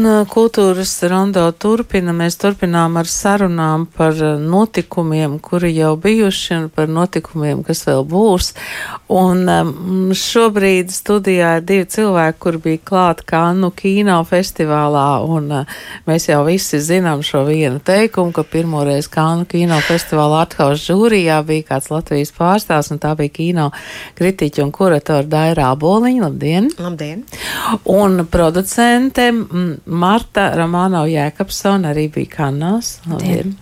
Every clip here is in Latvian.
Un uh, kultūras rondo turpina. Mēs turpinām ar sarunām par uh, notikumiem, kuri jau bijuši, un par notikumiem, kas vēl būs. Un um, šobrīd studijā ir divi cilvēki, kur bija klāt Kannu kino festivālā, un mēs jau visi zinām šo vienu teikumu, ka pirmoreiz Kannu kino festivālā athaus žūrijā bija kāds Latvijas pārstāvs, un tā bija kino kritiķa un kuratora Dairā Boliņa. Labdien! Labdien! Un producente Marta Romano Jēkabsona arī bija. Labdien.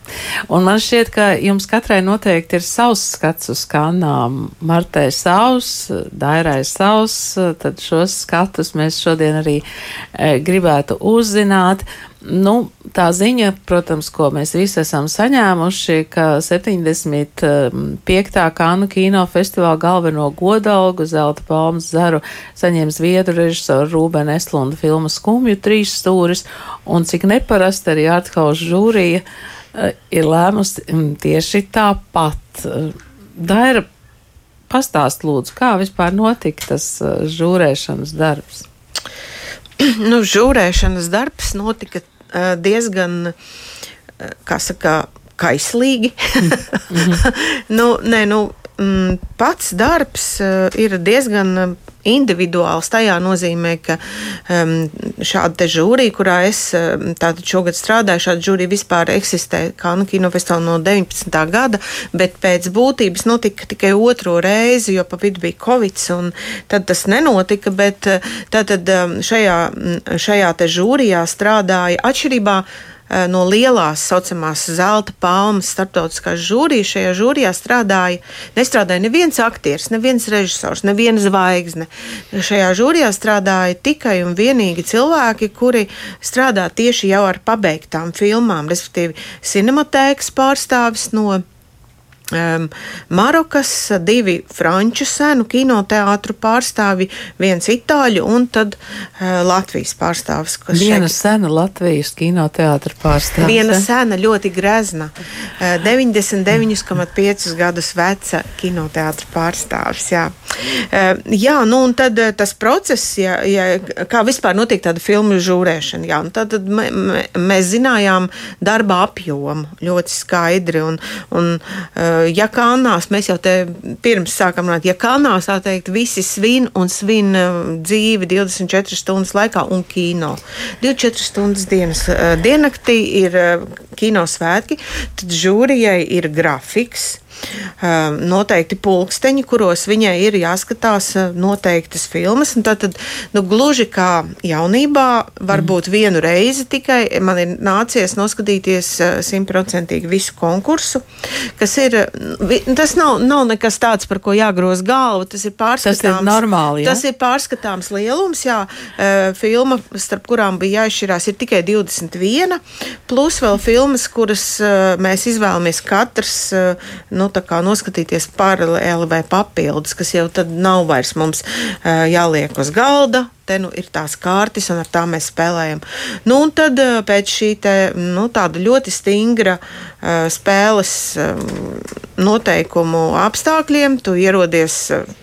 Un man šķiet, ka jums katrai noteikti ir savs skats uz kanām. Martai savs, Dairai savs, tad šos skatus mēs šodien arī e, gribētu uzzināt. Nu, tā ziņa, protams, ko mēs visi esam saņēmuši, ka 75. Kānu kino festivāla galveno godalgu Zelta palmas zaru saņem zviedru režisoru Rūbenu Eslundu filmu Skumju trīs stūris, un cik neparasti arī Arthaus žūrija uh, ir lēmusi um, tieši tāpat. Daira, pastāst lūdzu, kā vispār notika tas uh, žūrēšanas darbs? nu, žūrēšanas darbs notika uh, diezgan, uh, kā saka, kaislīgi. nu, nē, nu, mm, pats darbs uh, ir diezgan individuāls tajā nozīmē, ka um, šāda žūrija, kurā es um, tātad šogad strādāju, šāda žūrija vispār eksistē Kanu kinofestivālā no 19. gada, bet pēc būtības notika tikai otro reizi, jo pa vidu bija Covid, un tad tas nenotika, bet uh, tātad um, šajā, šajā te žūrijā strādāja atšķirībā no lielās saucamās zelta palmas starptautiskās žūrijas. Šajā žūrijā strādāja, nestrādāja neviens aktieris, neviens režisors, neviena zvaigzne. Šajā žūrijā strādāja tikai un vienīgi cilvēki, kuri strādā tieši jau ar pabeigtām filmām, respektīvi cinematēkas pārstāvis no um, Marokas, divi franču senu kinoteātru pārstāvi, viens itāļu un tad uh, Latvijas pārstāvis. Viena šeit... sena Latvijas kinoteātra pārstāvis. Viena sena, ļoti grezna, uh, 99,5 gadus veca kinoteātra pārstāvis. Jā, uh, jā nu un tad tas process, jā, jā, kā vispār notiek tāda filmu žūrēšana, jā, tad, tad mē, mē, mēs zinājām darba apjomu ļoti skaidri un, un uh, Eh, ja kalnās, mēs jau te pirms sākam runāt, ja kalnās tā teikt, visi svin un svin eh, dzīvi 24 stundas laikā un kino. 24 stundas dienas eh, diennaktī ir kino svētki, tad žūrijai ir grafiks noteikti pulksteņi, kuros viņai ir jāskatās eh, noteiktas filmas. Tad, tad nu, gluži kā jaunībā, varbūt mm. vienu reizi tikai man ir nācies noskatīties eh, simtprocentīgi visu konkursu, kas ir, tas nav, nav nekas tāds, par ko jāgroz galvu, tas ir pārskatāms. Tas ir normāli, ja? Tas ir pārskatāms lielums, jā, eh, filma, starp kurām bija jāizšķirās, ir tikai 21, plus vēl filmas, kuras mēs izvēlamies katrs, nu, nu, noskatīties paralēli vai papildus, kas jau tad nav vairs mums jāliek uz galda. Te nu ir tās kārtas, un ar tām mēs spēlējam. Nu, un tad pēc šī te, nu, tāda ļoti stingra uh, spēles uh, noteikumu apstākļiem, tu ierodies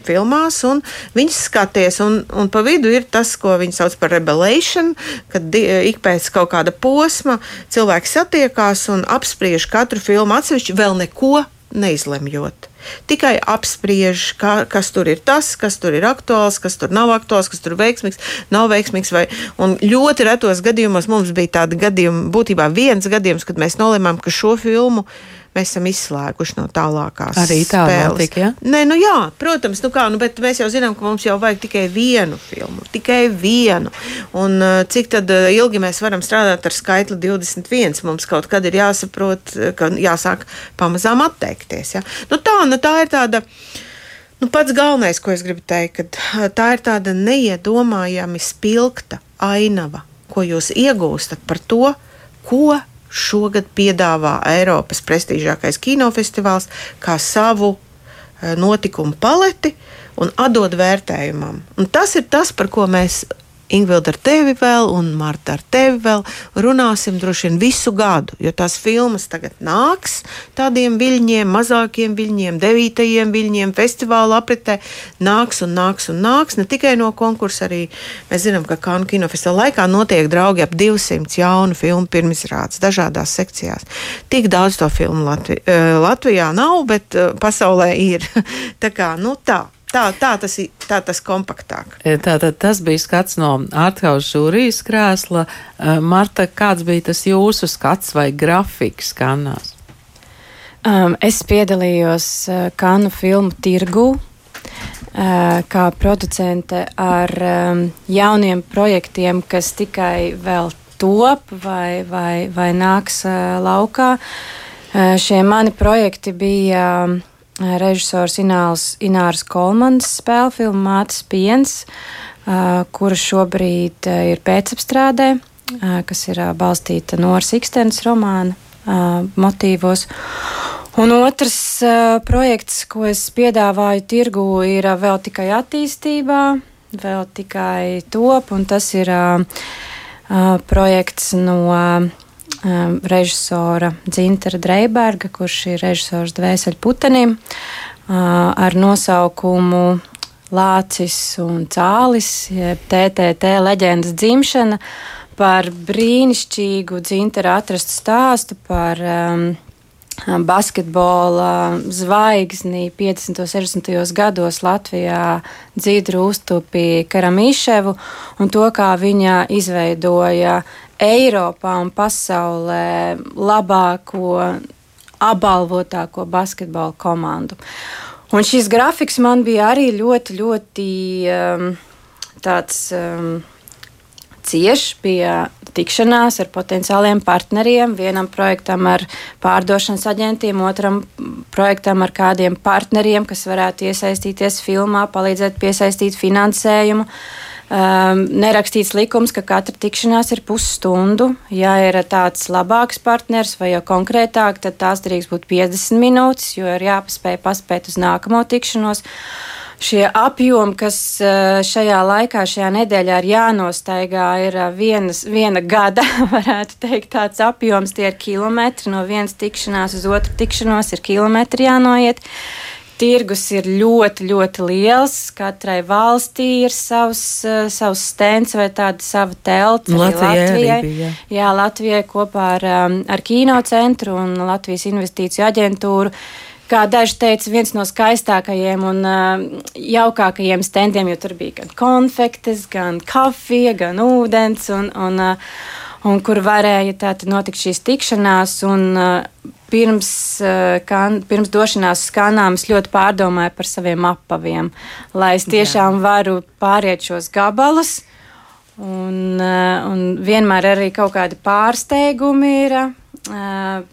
filmās un viņas skaties. Un, un pa vidu ir tas, ko viņi sauc par rebellion, kad ik pēc kaut kāda posma cilvēki satiekās un apspriež katru filmu atsevišķi, vēl neko neizlemjot. Tikai apspriež, kā, kas tur ir tas, kas tur ir aktuāls, kas tur nav aktuāls, kas tur ir veiksmīgs, nav veiksmīgs. Vai, un ļoti retos gadījumos mums bija tādi gadījumi, būtībā viens gadījums, kad mēs nolēmām, ka šo filmu mēs esam izslēguši no tālākās Arī tā notika, ja? Nē, nu jā, protams, nu kā, nu, bet mēs jau zinām, ka mums jau vajag tikai vienu filmu, tikai vienu. Un uh, cik tad uh, ilgi mēs varam strādāt ar skaitli 21? Mums kaut kad ir jāsaprot, uh, ka jāsāk pamazām atteikties. Ja? Nu tā, nu tā ir tāda. Nu, pats galvenais, ko es gribu teikt, ka tā ir tāda neiedomājami spilgta ainava, ko jūs iegūstat par to, ko šogad piedāvā Eiropas prestižākais kinofestivāls kā savu eh, notikumu paleti un atdod vērtējumam. Un tas ir tas, par ko mēs Ingvilda ar tevi vēl, un Marta ar tevi vēl runāsim droši vien visu gadu, jo tās filmas tagad nāks tādiem viļņiem, mazākiem viļņiem, devītajiem viļņiem, festivāla apritē nāks un nāks un nāks. Ne tikai no konkursa, arī mēs zinām, ka Kanu kinofestivāla laikā notiek draugi ap 200 jaunu filmu pirmizrādes dažādās sekcijās. Tik daudz to filmu Latvi eh, Latvijā nav, bet eh, pasaulē ir. tā kā, nu tā. Tā, tā, tas ir tā, tas kompaktāk. E, tātad tas bija skats no Arthausa žūrijas krēsla. E, Marta, kāds bija tas jūsu skats vai grafiks kanās? Um, es piedalījos uh, Kanu filmu tirgu uh, kā producente ar um, jauniem projektiem, kas tikai vēl top vai, vai, vai nāks uh, laukā. Uh, šie mani projekti bija. Uh, režisors Ināls, Inārs Kolmans spēļu filmu Mātes piens, kura šobrīd ir pēcapstrādē, kas ir balstīta Noras Ikstens romāna motīvos. Un otrs projekts, ko es piedāvāju tirgu, ir vēl tikai attīstībā, vēl tikai top, un tas ir projekts no um, režisora Dzintara Dreiberga, kurš ir režisors Dvēseli putenim, uh, ar nosaukumu Lācis un Cālis, jeb TTT leģendas dzimšana, par brīnišķīgu Dzintara atrastu stāstu par um, basketbola zvaigzni 50. un 60. gados Latvijā Dzīdru uztupi Karamīševu un to, kā viņa izveidoja Eiropā un pasaulē labāko, apbalvotāko basketbola komandu. Un šis grafiks man bija arī ļoti, ļoti um, tāds. Um, cieši pie tikšanās ar potenciāliem partneriem. Vienam projektam ar pārdošanas aģentiem, otram projektam ar kādiem partneriem, kas varētu iesaistīties filmā, palīdzēt piesaistīt finansējumu. Uh, um, nerakstīts likums, ka katra tikšanās ir pusstundu. Ja ir tāds labāks partners vai jau konkrētāk, tad tās drīkst būt 50 minūtes, jo ir jāpaspēj paspēt uz nākamo tikšanos. Šie apjomi, kas uh, šajā laikā, šajā nedēļā ir jānostaigā, ir uh, vienas, viena gada, varētu teikt, tāds apjoms. Tie ir kilometri no vienas tikšanās uz otru tikšanos, ir kilometri jānoiet. Uh, Tirgus ir ļoti, ļoti liels. Katrai valstī ir savs, uh, savs stends vai tāda sava telts. Latvijai, Latvijai. Bija, jā. jā, Latvijai kopā ar, um, ar Kino centru un Latvijas investīciju aģentūru. Kā daži teica, viens no skaistākajiem un uh, jaukākajiem standiem, jo tur bija gan konfektes, gan kafija, gan ūdens. Un, un, uh, un kur varēja tātad notikt šīs tikšanās. Un, uh, pirms, uh, kan, pirms došanās skanām es ļoti pārdomāju par saviem apaviem, lai es tiešām Jā. varu pāriet šos gabalus. Un, uh, un vienmēr arī kaut kādi pārsteigumi ir. Uh,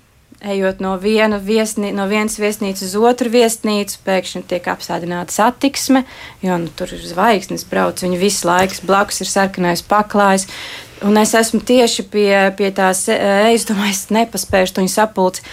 ejot no, viena viesnī, no vienas viesnīcas uz otru viesnīcu, pēkšņi tiek apstādināta satiksme, jo nu, tur ir zvaigznes, brauc viņa visu laiku, blakus ir sarkanais paklājs. Un es esmu tieši pie, pie tās, e, es domāju, es nepaspēšu viņu sapulci.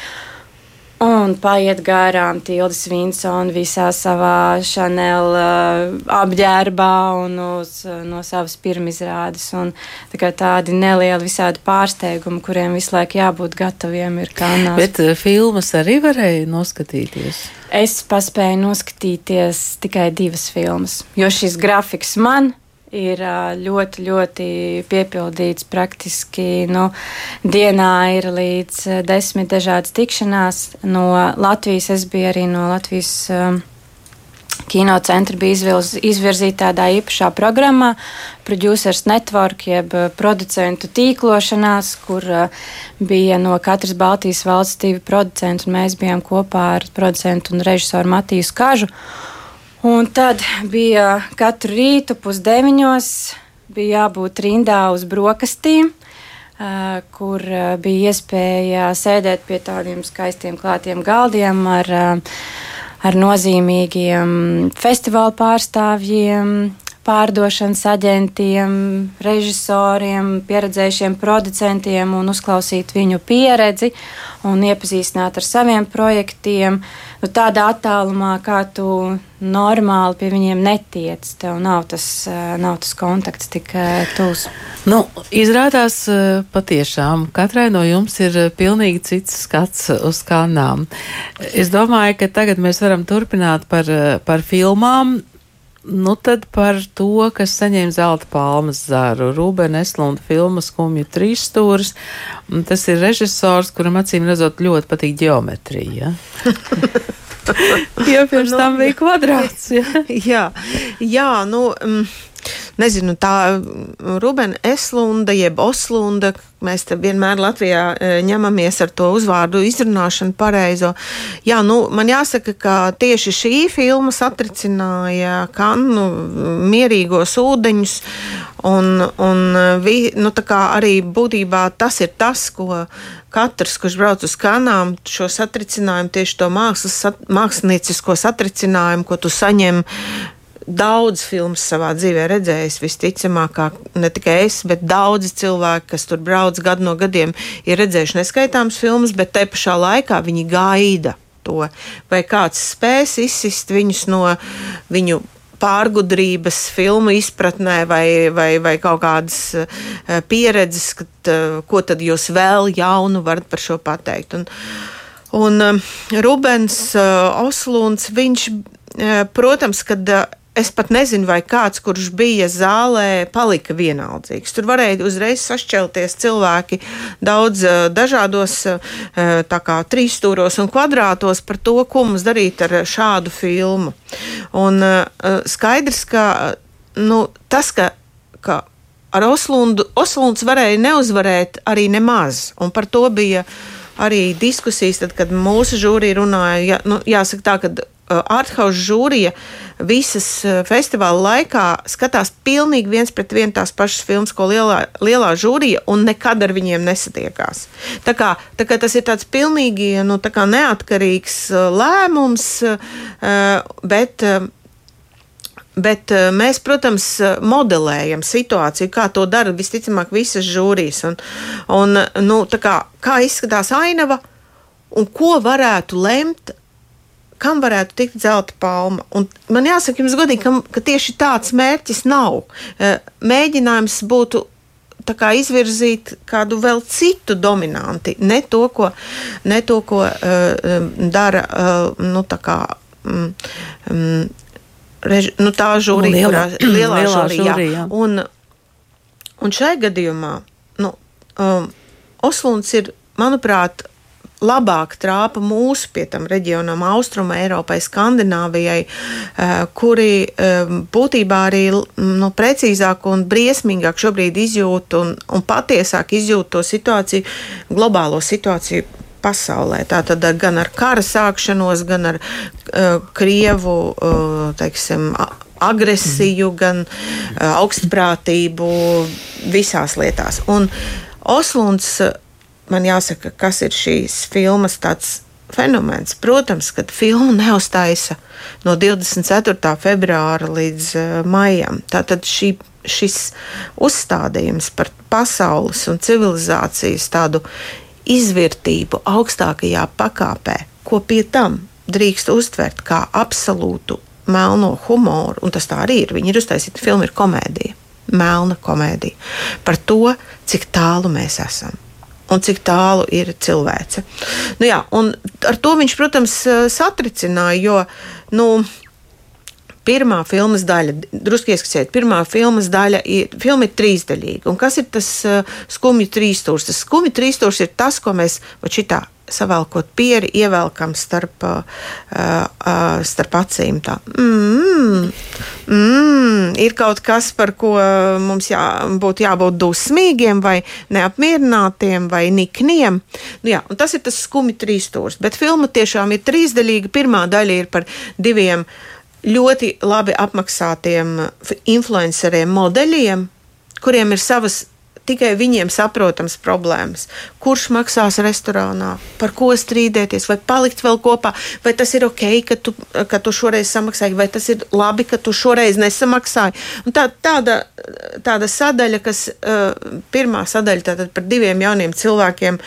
Un paiet garām Tildes Vinsona visā savā Chanel uh, apģērbā un uz, no savas pirmizrādes. Un, tā tādi nelieli visādi pārsteigumi, kuriem visu laiku jābūt gataviem, ir kanāls. Bet uh, filmas arī varēja noskatīties? Es paspēju noskatīties tikai divas filmas, jo šis grafiks man ir ļoti, ļoti piepildīts. Praktiski nu, dienā ir līdz desmit dažādas tikšanās. No Latvijas es biju arī no Latvijas. Um, Kino centra bija izvilz, izvirzīta tādā īpašā programmā, Producers Network, jeb producentu tīklošanās, kur bija no katras Baltijas valsts divi producenti, un mēs bijām kopā ar producentu un režisoru Matiju Kažu. Uh, Un tad bija katru rītu pusdeviņos, bija jābūt rindā uz brokastīm, kur bija iespēja sēdēt pie tādiem skaistiem klātiem galdiem ar, ar nozīmīgiem festivāla pārstāvjiem, pārdošanas aģentiem, režisoriem, pieredzējušiem producentiem un uzklausīt viņu pieredzi un iepazīstināt ar saviem projektiem. Nu, tādā attālumā, kā tu normāli pie viņiem netiec, tev nav tas, eh, nav tas kontakts tik eh, tūs. Nu, izrādās eh, patiešām katrai no jums ir pilnīgi cits skats uz kanām. Es domāju, ka tagad mēs varam turpināt par, par filmām. Nu, tad par to, kas saņēma zelta palmas zaru. Rūbena Eslunda filma Skumju trīs stūris. Tas ir režisors, kuram acīm redzot ļoti patīk ģeometrija. jo pirms tam bija kvadrāts. Ja? jā, jā, nu. Um, nezinu, tā Rubena Eslunda, jeb Oslunda, mēs te vienmēr Latvijā e, ņemamies ar to uzvārdu izrunāšanu pareizo. Jā, nu, man jāsaka, ka tieši šī filma satricināja Kannu mierīgos ūdeņus, un, un vi, nu, arī būtībā tas ir tas, ko katrs, kurš brauc uz kanām, šo satricinājumu, tieši to mākslas, māksliniecisko satricinājumu, ko tu saņem daudz filmas savā dzīvē redzējis. Visticamāk, ne tikai es, bet daudzi cilvēki, kas tur brauc gadu no gadiem, ir redzējuši neskaitāmas filmas, bet te pašā laikā viņi gaida to. Vai kāds spēs izsist viņus no viņu pārgudrības, filmu izpratnē vai, vai, vai kaut kādas uh, pieredzes, kad, ko tad jūs vēl jaunu varat par šo pateikt. Un, un uh, Rubens uh, Oslunds, viņš, protams, kad Es pat nezinu, vai kāds, kurš bija zālē, palika vienaldzīgs. Tur varēja uzreiz sašķelties cilvēki daudz eh, dažādos, eh, kā trīsstūros un kvadrātos par to, ko mums darīt ar šādu filmu. Un eh, skaidrs, ka nu, tas, ka, ka ar Oslundu, Oslunds varēja neuzvarēt arī nemaz, un par to bija arī diskusijas, tad, kad mūsu žūrija runāja, jā, nu, jāsaka tā, ka Arthouse žūrija visas festivāla laikā skatās pilnīgi viens pret vienu tās pašas filmas, ko lielā, lielā žūrija, un nekad ar viņiem nesatiekās. Tā kā, tā kā tas ir tāds pilnīgi nu, tā neatkarīgs lēmums, bet. Bet mēs, protams, modelējam situāciju, kā to dara visticamāk visas žūrijas. Un, un, nu, kā, kā izskatās ainava un ko varētu lemt kam varētu tikt zelta palma. Un man jāsaka, jums godīgi, ka, ka tieši tāds mērķis nav. E, mēģinājums būtu kā, izvirzīt kādu vēl citu dominanti, ne to, ko, ne to, ko uh, dara uh, nu, tā kā. Um, um, Rež, nu, tā žūrija, nu, lielā, kurā, lielā, lielā žūrija. žūrija. Un, un šai gadījumā nu, um, Oslunds ir, manuprāt, labāk trāpa mūsu pietam reģionam, Austruma Eiropai, Skandināvijai, eh, kuri eh, būtībā arī nu, precīzāk un briesmīgāk šobrīd izjūt un, un patiesāk izjūt to situāciju, globālo situāciju pasaulē. Tātad gan ar kara sākšanos, gan ar uh, Krievu uh, teiksim, agresiju, gan uh, augstprātību visās lietās. Un Oslunds uh, man jāsaka, kas ir šīs filmas tāds fenomens. Protams, ka filmu neuztaisa no 24. februāra līdz uh, maijam. Tātad šī, šis uzstādījums par pasaules un civilizācijas tādu izvērtību augstākajā pakāpē, ko pie tam drīkst uztvert kā absolūtu melno humoru, un tas tā arī ir. Viņi ir uztaisīti, filma ir komēdija, melna komēdija par to, cik tālu mēs esam un cik tālu ir cilvēce. Nu, jā, ar to viņš, protams, satricināja, jo nu, pirmā filmas daļa, drusku ieskicēt, pirmā filmas daļa ir, filma ir trīsdaļīga. Un kas ir tas uh, skumju trīsstūrs? Tas skumju trīsstūrs ir tas, ko mēs šitā savalkot pieri, ievelkam starp, uh, uh, starp acīm. Tā. Mm, mm, ir kaut kas, par ko mums jā, būtu jābūt dusmīgiem, vai neapmierinātiem, vai nikniem. Nu, jā, tas ir tas skumi trīsstūrs. Bet filma tiešām ir trīsdaļīga. Pirmā daļa ir par diviem ļoti labi apmaksātiem influenceriem, modeļiem, kuriem ir savas tikai viņiem saprotams problēmas. Kurš maksās restorānā, par ko strīdēties, vai palikt vēl kopā, vai tas ir ok, ka tu, ka tu šoreiz samaksāji, vai tas ir labi, ka tu šoreiz nesamaksāji. Un tā, tāda, tāda sadaļa, kas uh, pirmā sadaļa tātad par diviem jauniem cilvēkiem,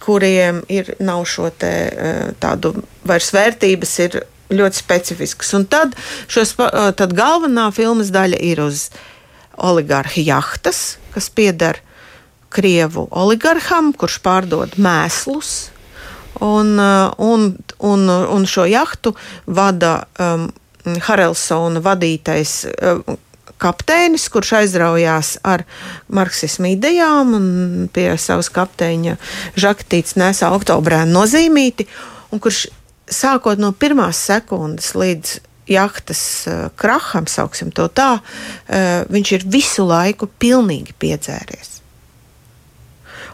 kuriem ir nav šo te, uh, tādu vairs vērtības, ir ļoti specifiskas. Un tad, šos, uh, tad galvenā filmas daļa ir uz oligarhi jahtas, kas pieder Krievu oligarham, kurš pārdod mēslus. Un, uh, un, un, un šo jahtu vada um, Harelsona vadītais um, kapteinis, kurš aizraujās ar marksismu idejām un pie savas kapteiņa žaktītes nesā oktobrē nozīmīti, un kurš sākot no pirmās sekundes līdz jahtas uh, kraham, sauksim to tā, uh, viņš ir visu laiku pilnīgi piedzēries.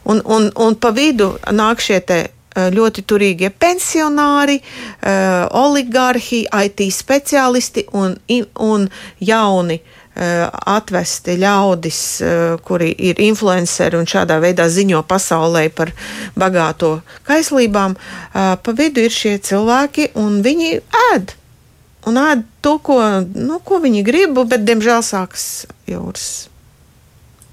Un, un, un pa vidu nāk šie uh, ļoti turīgie pensionāri, oligarhi, IT speciālisti un, un jauni atvesti ļaudis, kuri ir influenceri un šādā veidā ziņo pasaulē par bagāto kaislībām. Pa vidu ir šie cilvēki, un viņi ēd un ēd to, ko, nu, ko viņi grib, bet diemžēl sākas jūras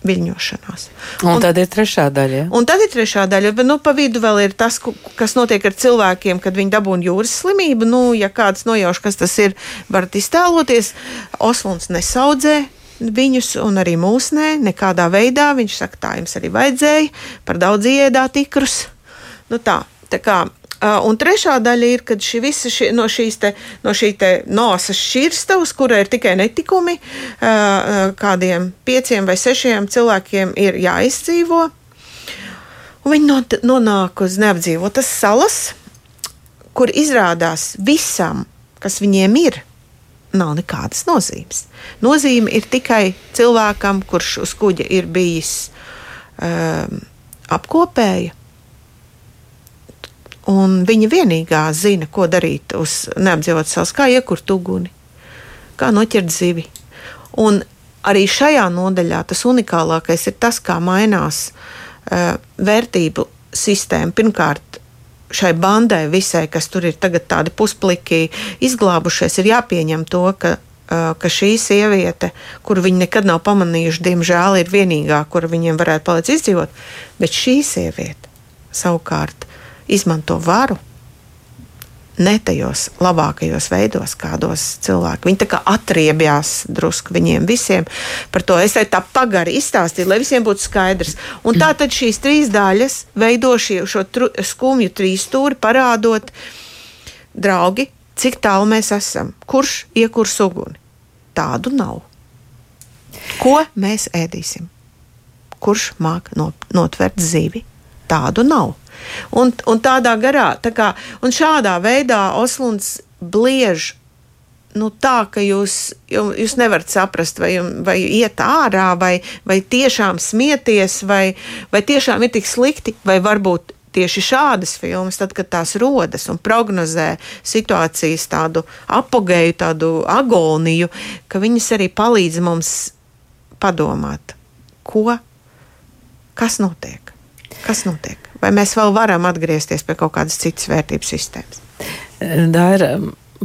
viļņošanās. Un, un tad ir trešā daļa. Ja? Un tad ir trešā daļa, bet nu, pa vidu vēl ir tas, kas notiek ar cilvēkiem, kad viņi dabūna jūras slimību. Nu, ja kāds nojauš, kas tas ir, varat iztēloties. Oslunds nesaudzē. Viņus un arī mūsnē nekādā veidā. Viņš saka, tā jums arī vajadzēja, par daudz ieēdāt ikrus. Nu tā, tā kā un trešā daļa ir, kad šī visa šī, no šīs te, no šī te nosas šķirstavas, kura ir tikai netikumi, kādiem pieciem vai sešiem cilvēkiem ir jāizdzīvo. Un viņi nonāk uz neapdzīvotas salas, kur izrādās visam, kas viņiem ir, nav nekādas nozīmes. Nozīme ir tikai cilvēkam, kurš uz kuģa ir bijis um, apkopēja Un viņa vienīgā zina, ko darīt uz neapdzīvotas salas, kā iekurt uguni, kā noķert zivi. Un arī šajā nodaļā tas unikālākais ir tas, kā mainās uh, vērtību sistēma. Pirmkārt, šai bandai visai, kas tur ir tagad tādi puspliki izglābušies, ir jāpieņem to, ka, uh, ka šī sieviete, kuru viņi nekad nav pamanījuši, diemžēl ir vienīgā, kura viņiem varētu palikt izdzīvot, bet šī sieviete savukārt izmanto varu ne tajos labākajos veidos, kādos cilvēki. Viņi tā kā atriebjās drusku viņiem visiem par to. Es tā pagari izstāstīju, lai visiem būtu skaidrs. Un tā tad šīs trīs daļas veido šī, šo tru, skumju trīsstūri, parādot, draugi, cik tālu mēs esam, kurš iekurs uguni. Tādu nav. Ko mēs ēdīsim? Kurš māk notvert zivi? Tādu nav. Un, un tādā garā, tā kā, un šādā veidā Oslunds bliež nu, tā, ka jūs, jūs nevarat saprast, vai, vai iet ārā, vai, vai tiešām smieties, vai, vai tiešām ir tik slikti, vai varbūt tieši šādas filmas, tad, kad tās rodas un prognozē situācijas tādu apgēju, tādu agoniju, ka viņas arī palīdz mums padomāt, ko, kas notiek, kas notiek vai mēs vēl varam atgriezties pie kaut kādas citas vērtības sistēmas? Daira,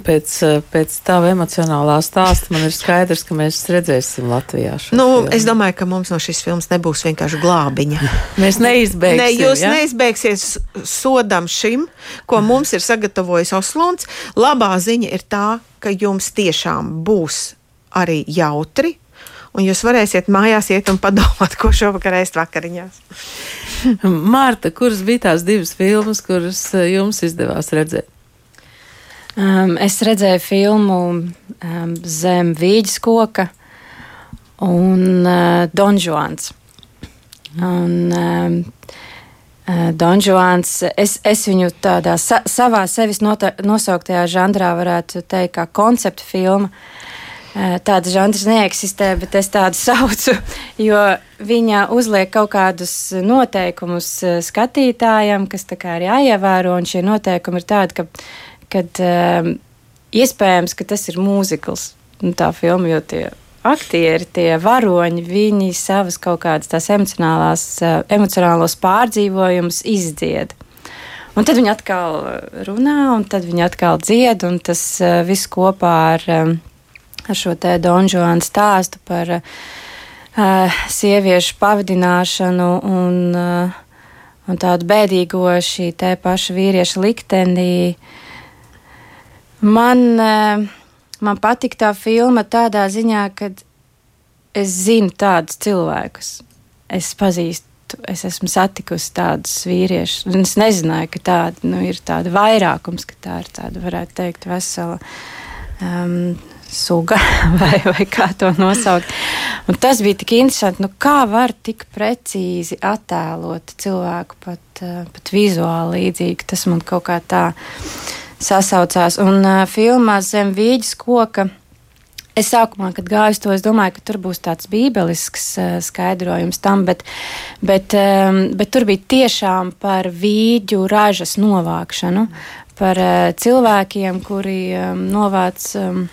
pēc, pēc tava emocionālā stāsta man ir skaidrs, ka mēs redzēsim Latvijā šo nu, filmu. Es domāju, ka mums no šīs filmas nebūs vienkārši glābiņa. mēs neizbeigsim. Ne, jūs ja? neizbeigsiet sodam šim, ko mums ir sagatavojis Oslunds. Labā ziņa ir tā, ka jums tiešām būs arī jautri, un jūs varēsiet mājās iet un padomāt, ko šovakar ēst vakariņās. Mārta, kuras bija tās divas filmas, kuras eh, jums izdevās redzēt? Um, es redzēju filmu um, Zem vīģes koka un uh, Donžuans. Un, um, uh, Donžuans, es, es viņu tādā sa, savā sevis nosauktajā žanrā varētu teikt kā konceptu filmu. Uh, Tāda žanrs neeksistē, bet es tādu saucu, jo viņa uzliek kaut kādus noteikumus skatītājam, kas tā kā ir jāievēro, un šie noteikumi ir tādi, ka, kad um, iespējams, ka tas ir mūzikls, nu, tā filma, jo tie aktieri, tie varoņi, viņi savas kaut kādas tās emocionālās, emocionālos pārdzīvojumus izdzied. Un tad viņi atkal runā, un tad viņi atkal dzied, un tas viss kopā ar, ar šo te Donžuānu stāstu par uh, sieviešu pavadināšanu un, uh, un tādu bēdīgo šī te paša vīrieša liktenī. Man uh, man patīk tā filma tādā ziņā, ka es zinu tādus cilvēkus. Es pazīstu, es esmu satikusi tādus vīriešus, es nezināju, ka tāda nu, ir tāda vairākums, ka tā ir tāda, varētu teikt, vesela. Um, Suga, vai, vai kā to nosaukt. Un tas bija tik interesanti, nu kā var tik precīzi attēlot cilvēku pat, uh, pat vizuāli līdzīgi. Tas man kaut kā tā sasaucās. Un uh, filmā Zem vīģes koka. Es sākumā, kad gāju uz to, es domāju, ka tur būs tāds bībelisks uh, skaidrojums tam, bet, bet, um, bet tur bija tiešām par vīģu ražas novākšanu, par uh, cilvēkiem, kuri um, novāc um,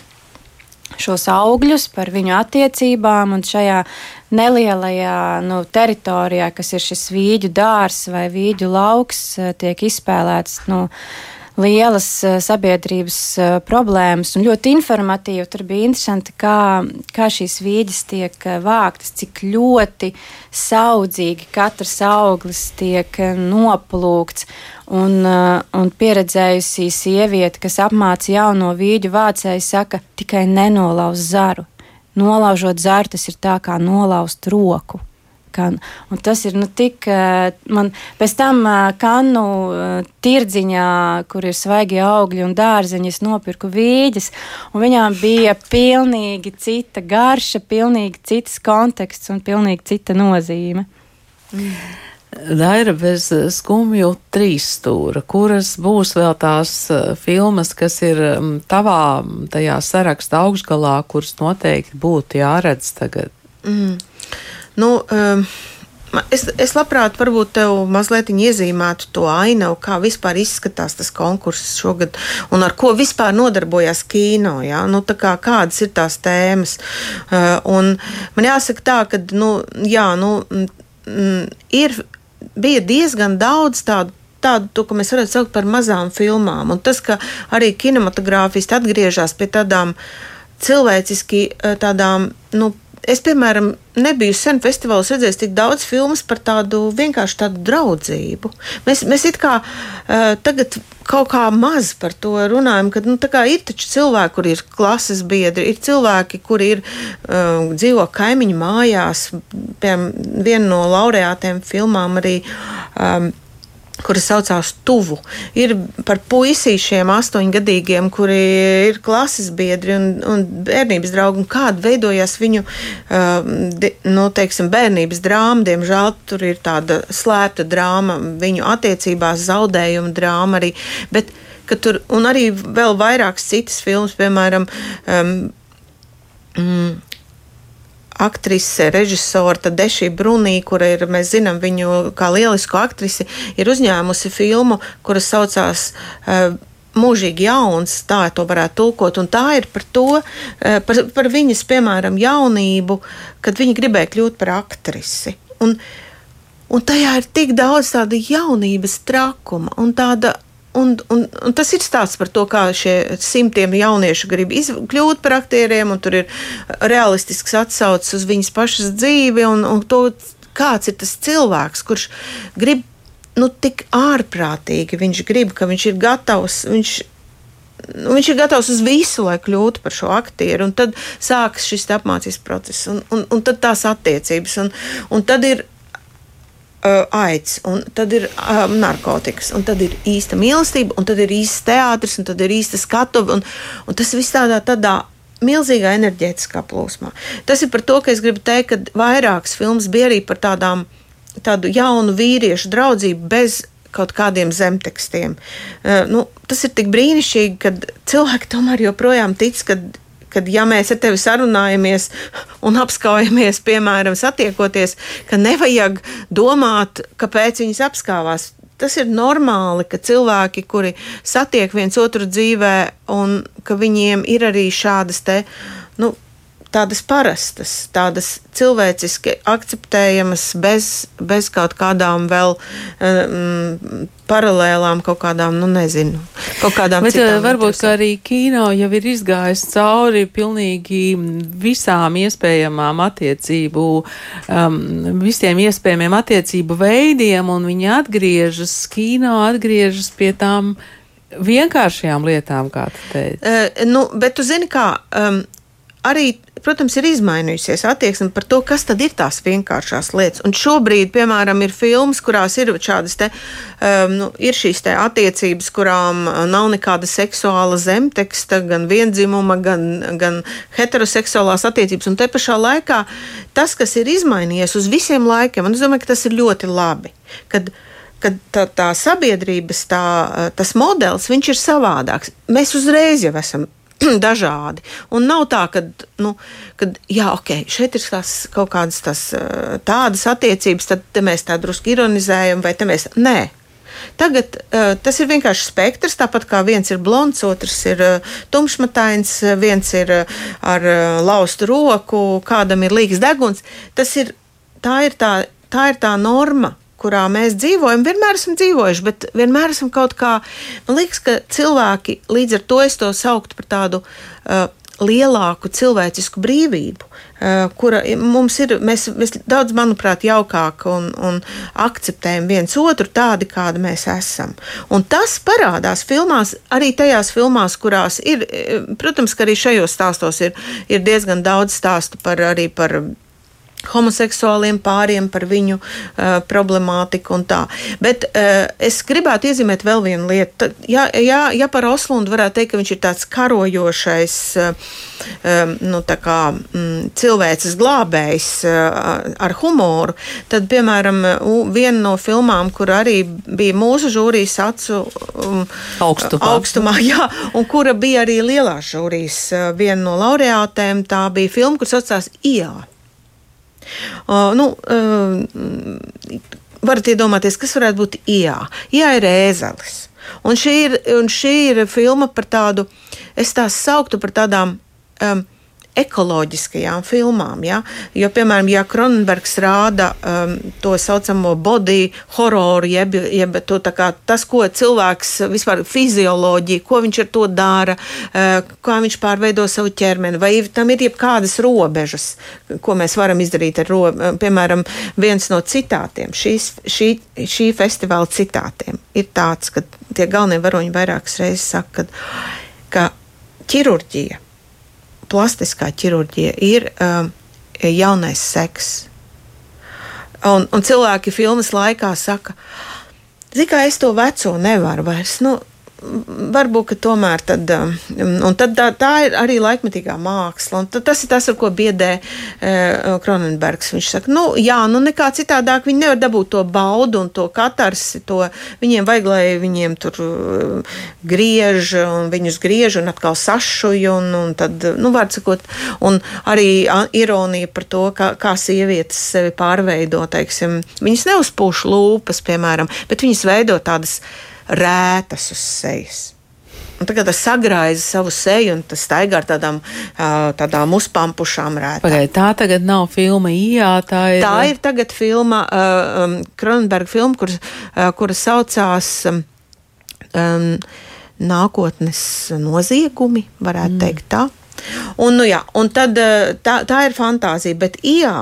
šos augļus, par viņu attiecībām un šajā nelielajā nu, teritorijā, kas ir šis vīģu dārs vai vīģu lauks, tiek izspēlēts. Nu, lielas eh, sabiedrības eh, problēmas un ļoti informatīvi. Tur bija interesanti, kā, kā šīs vīģes tiek eh, vāktas, cik ļoti saudzīgi katrs auglis tiek noplūkts. Un, un pieredzējusī sieviete, kas apmāca jauno vīģu vācēju, saka, tikai nenolauz zaru. Nolaužot zaru, tas ir tā kā nolauzt roku skan. Un tas ir nu, tik, eh, man pēc tam eh, kanu eh, tirdziņā, kur ir svaigi augļi un dārzeņi, es nopirku vīģes, un viņām bija pilnīgi cita garša, pilnīgi cits konteksts un pilnīgi cita nozīme. Mm. Daira bez skumju trīs stūra, kuras būs vēl tās filmas, kas ir mm, tavā tajā saraksta augšgalā, kuras noteikti būtu jāredz tagad? Mm. Nu, um, Es, es labprāt, varbūt tev mazliet iezīmētu to ainavu, kā vispār izskatās tas konkurss šogad un ar ko vispār nodarbojās kino. Ja? Nu, kā, kādas ir tās tēmas? Uh, man jāsaka tā, ka nu, jā, nu, mm, ir, bija diezgan daudz tādu tādu, to, ko mēs varētu saukt par mazām filmām. Un tas, ka arī kinematogrāfisti atgriežas pie tādām cilvēciski tādām, nu, Es, piemēram, nebiju sen festivālos redzējis tik daudz filmu par tādu vienkārši tādu draudzību. Mēs, mēs it kā uh, tagad kaut kā maz par to runājam, ka nu, ir taču cilvēki, kur ir klases biedri, ir cilvēki, kuri ir uh, dzīvo kaimiņu mājās. Piemēram, viena no laureātiem filmām arī. Um, kuras saucās Tuvu. Ir par puisīšiem, astoņgadīgiem, kuri ir klases biedri un, un bērnības draugi, un kāda veidojās viņu uh, di, nu, teiksim, bērnības drāma. Diemžēl tur ir tāda slēpta drāma, viņu attiecībās zaudējuma drāma arī. Bet, tur, un arī vēl vairākas citas filmas, piemēram, um, mm, aktrise, režisora Deši Brunī, kura ir, mēs zinām viņu kā lielisku aktrisi, ir uzņēmusi filmu, kuras saucās uh, mūžīgi jauns, tā to varētu tulkot. Un tā ir par to, uh, par, par viņas, piemēram, jaunību, kad viņa gribēja kļūt par aktrisi. Un, un tajā ir tik daudz tāda jaunības trakuma un tāda Un, un, un tas ir stāsts par to, kā šie simtiem jauniešu grib kļūt par aktieriem, un tur ir realistisks atsaucis uz viņas pašas dzīvi un, un to, kāds ir tas cilvēks, kurš grib nu, tik ārprātīgi. Viņš grib, ka viņš ir gatavs. Viņš, nu, viņš ir gatavs uz visu, lai kļūtu par šo aktieru. Tad sākas šis apmācības process, un, un, un tad tās attiecības. Un, un tad ir aids, un tad ir um, narkotikas, un tad ir īsta mīlestība, un tad ir īsts teātris, un tad ir īsta skatuve, un, un tas viss tādā, tādā milzīgā enerģētiskā plūsmā. Tas ir par to, ka es gribu teikt, ka vairākas filmas bija arī par tādām, tādu jaunu vīriešu draudzību bez kaut kādiem zemtekstiem. Uh, nu, tas ir tik brīnišķīgi, ka cilvēki tomēr joprojām tic, ka kad ja mēs ar tevi sarunājamies un apskaujamies, piemēram, satiekoties, ka nevajag domāt, kāpēc viņas apskāvās. Tas ir normāli, ka cilvēki, kuri satiek viens otru dzīvē, un ka viņiem ir arī šādas te, nu, tādas parastas, tādas cilvēciski akceptējamas, bez, bez kaut kādām vēl um, paralēlām, kaut kādām, nu, nezinu, kaut kādām Bet citām. varbūt, ka arī kino jau ir izgājis cauri pilnīgi visām iespējamām attiecību, um, visiem iespējamiem attiecību veidiem, un viņi atgriežas, kino atgriežas pie tām vienkāršajām lietām, kā tu teici. Uh, nu, bet tu zini, kā um, arī, protams, ir izmainījusies attieksme par to, kas tad ir tās vienkāršās lietas. Un šobrīd, piemēram, ir filmas, kurās ir šādas te, um, nu, ir šīs te attiecības, kurām nav nekāda seksuāla zemteksta, gan vienzimuma, gan, gan heteroseksuālās attiecības. Un te pašā laikā tas, kas ir izmainījies uz visiem laikiem, un es domāju, ka tas ir ļoti labi. Kad, kad tā, tā sabiedrības tā, tas modelis ir savādāks. Mēs uzreiz jau esam dažādi. Un nav tā, ka, nu, kad, jā, ok, šeit ir tās kaut kādas tās, tādas attiecības, tad mēs tā drusku ironizējam, vai te mēs. Nē. Tagad uh, tas ir vienkārši spektrs, tāpat kā viens ir blonds, otrs ir uh, tumšmatains, viens ir uh, ar uh, laustu roku, kādam ir līgs deguns. Tas ir tā, ir tā, tā ir tā norma, kurā mēs dzīvojam, vienmēr esam dzīvojuši, bet vienmēr esam kaut kā. Man liekas, ka cilvēki līdz ar to es to sauktu par tādu. Uh, lielāku cilvēcisku brīvību, uh, kura mums ir. Mēs, mēs daudz, manuprāt, jaukāk un, un akceptējam viens otru tādi, kādi mēs esam. Un tas parādās filmās, arī tajās filmās, kurās ir, uh, protams, ka arī šajos stāstos ir, ir diezgan daudz stāstu par arī par homoseksuāliem pāriem, par viņu uh, problemātiku un tā. Bet uh, es gribētu iezīmēt vēl vienu lietu. Ja, ja, ja par Oslundu varētu teikt, ka viņš ir tāds karojošais, uh, nu, tā kā mm, cilvēces glābējs uh, ar humoru, tad, piemēram, viena no filmām, kur arī bija mūsu žūrijas acu um, augstumā. augstumā, jā, un kura bija arī lielās žūrijas, uh, viena no laureātēm, tā bija filma, kur saucās Ielā. Uh, nu, uh, varat iedomāties, kas varētu būt IA. IA ir ēzelis. Un šī ir, un šī ir filma par tādu, es tās sauktu par tādām. Um, ekoloģiskajām filmām. Ja? Jo, piemēram, ja Kronenbergs rāda um, to saucamo body hororu, jeb, jeb to, kā, tas, ko cilvēks vispār fizioloģija, ko viņš ar to dara, uh, kā viņš pārveido savu ķermeni, vai tam ir jebkādas robežas, ko mēs varam izdarīt ar robežām. Piemēram, viens no citātiem, šīs, šī, šī festivāla citātiem ir tāds, ka tie galvenie varoņi vairākas reizes saka, ka, ka ķirurģija plastiskā ķirurģija ir um, jaunais seks. Un, un cilvēki filmas laikā saka, ka es to veco nevaru vairs. Nu, varbūt tomēr tad, um, tad tā, tā ir arī laikmetīgā māksla. Tas ir tas, ar ko biedē uh, Kronenbergs. Viņš saka, nu, jā, nu nekā citādāk viņi nevar dabūt to baudu un to katarsi. To, viņiem vajag, lai viņiem tur uh, griež un viņus griež un atkal sašuj un, un tad, nu, sakot, un arī ironija par to, kā, kā sievietes sevi pārveido, teiksim, viņas neuzpūš lūpas, piemēram, bet viņas veido tādas rētas uz sejas. Un tagad tas sagraiza savu seju un tas staigā ar tādām, tādām uzpampušām rētām. Pagaid, tā tagad nav filma ījā, tā ir. Tā ir tagad filma, uh, Kronberga filma, kur, uh, kura saucās um, Nākotnes noziegumi, varētu mm. teikt tā. Un, nu, jā, un tad, tā, tā ir fantāzija, bet ījā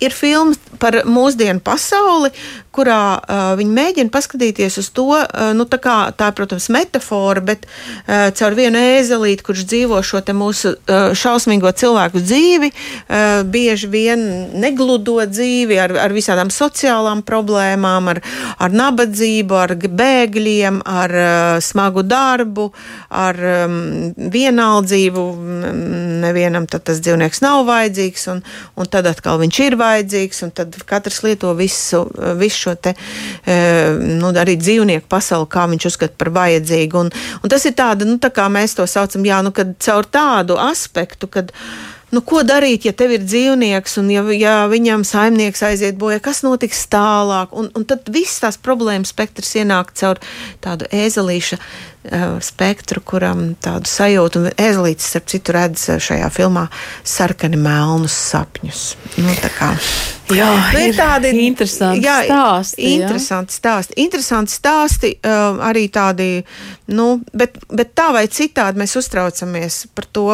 ir filma par mūsdienu pasauli, kurā uh, viņi mēģina paskatīties uz to, uh, nu, tā, kā, tā, protams, metafora, bet uh, caur vienu ēzelīti, kurš dzīvo šo mūsu uh, šausmīgo cilvēku dzīvi, uh, bieži vien negludo dzīvi ar, ar visādām sociālām problēmām, ar, ar nabadzību, ar bēgļiem, ar uh, smagu darbu, ar um, vienaldzību. Nevienam tas dzīvnieks nav vajadzīgs, un, un tad atkal viņš ir vajadzīgs, un tad katrs lieto visu, visu šo te, e, nu, arī dzīvnieku pasauli, kā viņš uzskata par vajadzīgu. Un, un tas ir tāda, nu, tā kā mēs to saucam, jā, nu, kad caur tādu aspektu, kad nu, ko darīt, ja tev ir dzīvnieks, un ja, ja viņam saimnieks aiziet bojā, kas notiks tālāk? Un, un tad viss tās problēmas spektrs ienāk caur tādu ēzelīša uh, spektru, kuram tādu sajūtu, un ēzelītis, starp citu, redz šajā filmā sarkani melnus sapņus. Nu, kā, jā, nu, ir tādi interesanti jā, stāsti. Interesanti jā. stāsti. Interesanti stāsti, uh, arī tādi, nu, bet, bet tā vai citādi mēs uztraucamies par to,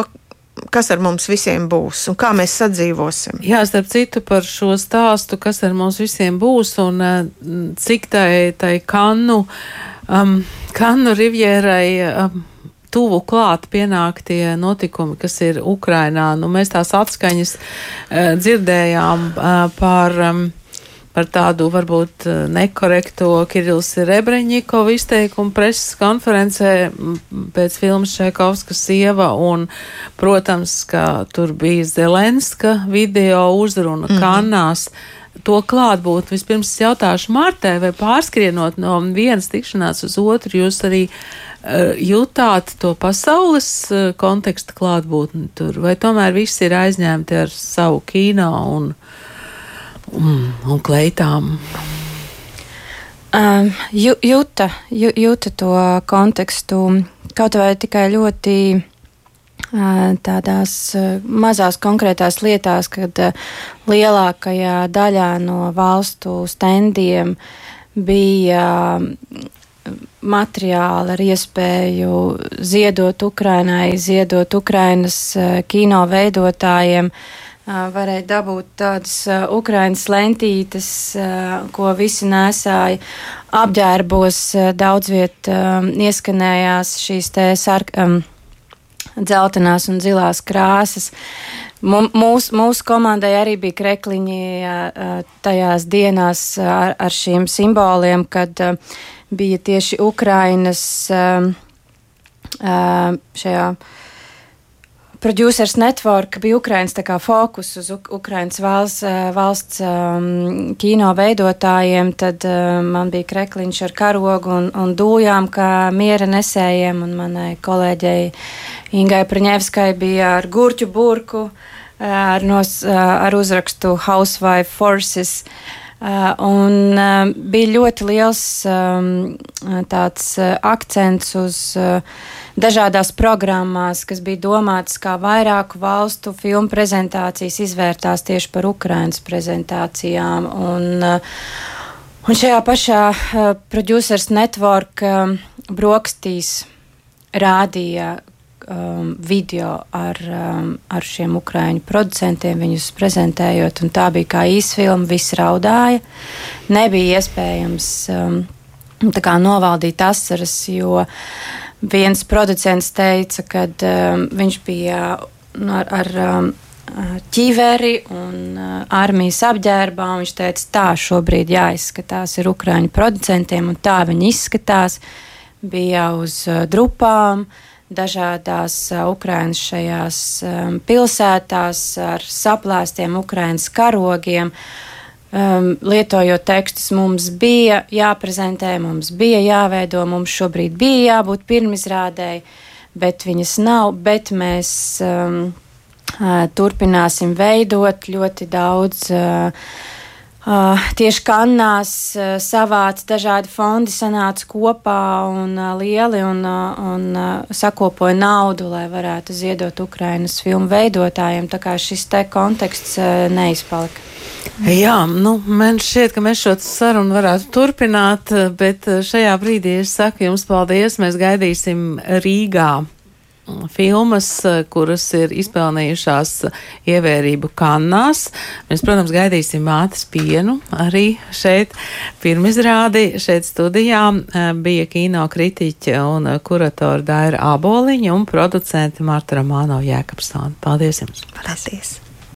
kas ar mums visiem būs un kā mēs sadzīvosim. Jā, starp citu par šo stāstu, kas ar mums visiem būs un uh, cik tai, tai kannu, um, kannu rivjērai. Um, tuvu klāt pienāk tie notikumi, kas ir Ukrainā. Nu, mēs tās atskaņas uh, dzirdējām uh, par um, par tādu varbūt eh, nekorekto Kirils Rebreņikovu izteikumu preses konferencē pēc filmas Šaikovskas sieva un, protams, ka tur bija Zelenska video uzruna mm -hmm. Kannās. To klātbūt vispirms jautāšu Martē, vai pārskrienot no vienas tikšanās uz otru, jūs arī uh, jutāt to pasaules uh, konteksta klātbūtni tur, vai tomēr viss ir aizņemti ar savu kino un un, un kleitām. Um, jūta, jūta to kontekstu kaut vai tikai ļoti uh, tādās uh, mazās konkrētās lietās, kad uh, lielākajā daļā no valstu standiem bija materiāli ar iespēju ziedot Ukrainai, ziedot Ukrainas kino veidotājiem. Varēja dabūt tādas ukrainas lentītes, ko visi nesāja apģērbos. Daudz viet ieskanējās šīs te sark, um, dzeltenās un zilās krāsas. Mūsu mūs komandai arī bija krekliņi tajās dienās ar, ar šiem simboliem, kad bija tieši Ukrainas šajā Producers Network bija Ukrainas fokus uz Ukrainas valsts, eh, valsts um, kino veidotājiem, tad um, man bija krekliņš ar karogu un, un dūjām, kā miera nesējiem, un manai kolēģei Ingai Praņevskai bija ar gurķu burku, eh, ar, nos, ar uzrakstu Housewife Forces. Uh, un uh, bija ļoti liels um, tāds uh, akcents uz uh, dažādās programmās, kas bija domātas kā vairāku valstu filmu prezentācijas, izvērtās tieši par Ukrainas prezentācijām. Un, uh, un šajā pašā uh, Producers Network um, brokastīs rādīja um, video ar, um, ar šiem ukrāņu producentiem, viņus prezentējot, un tā bija kā īsfilma, viss raudāja. Nebija iespējams um, novaldīt asaras, jo viens producents teica, ka um, viņš bija nu, ar, ar um, ķiveri un uh, armijas apģērbā. Viņš teica, tā šobrīd jāizskatās ir Ukrāņu producentiem, un tā viņi izskatās. Bija uz uh, drupām, dažādās uh, Ukraiņas šajās um, pilsētās ar saplēstiem Ukraiņas karogiem. Uh, um, lietojot tekstus, mums bija jāprezentē, mums bija jāveido, mums šobrīd bija jābūt pirmizrādēji, bet viņas nav, bet mēs um, uh, turpināsim veidot ļoti daudz. Uh, Uh, tieši kannās uh, savāca dažādi fondi, sanāca kopā un uh, lieli un, uh, un uh, sakopoja naudu, lai varētu ziedot Ukrainas filmu veidotājiem. Tā kā šis te konteksts uh, neizpalika. Jā, nu, man šķiet, ka mēs šo sarunu varētu turpināt, bet šajā brīdī es saku jums paldies. Mēs gaidīsim Rīgā filmas, kuras ir izpelnījušās ievērību kannās. Mēs, protams, gaidīsim mātes pienu arī šeit pirmizrādi. Šeit studijā bija kino kritiķe un kuratora Daira Aboliņa un producente Marta Romāno Jēkabsona. Paldies jums! Paldies!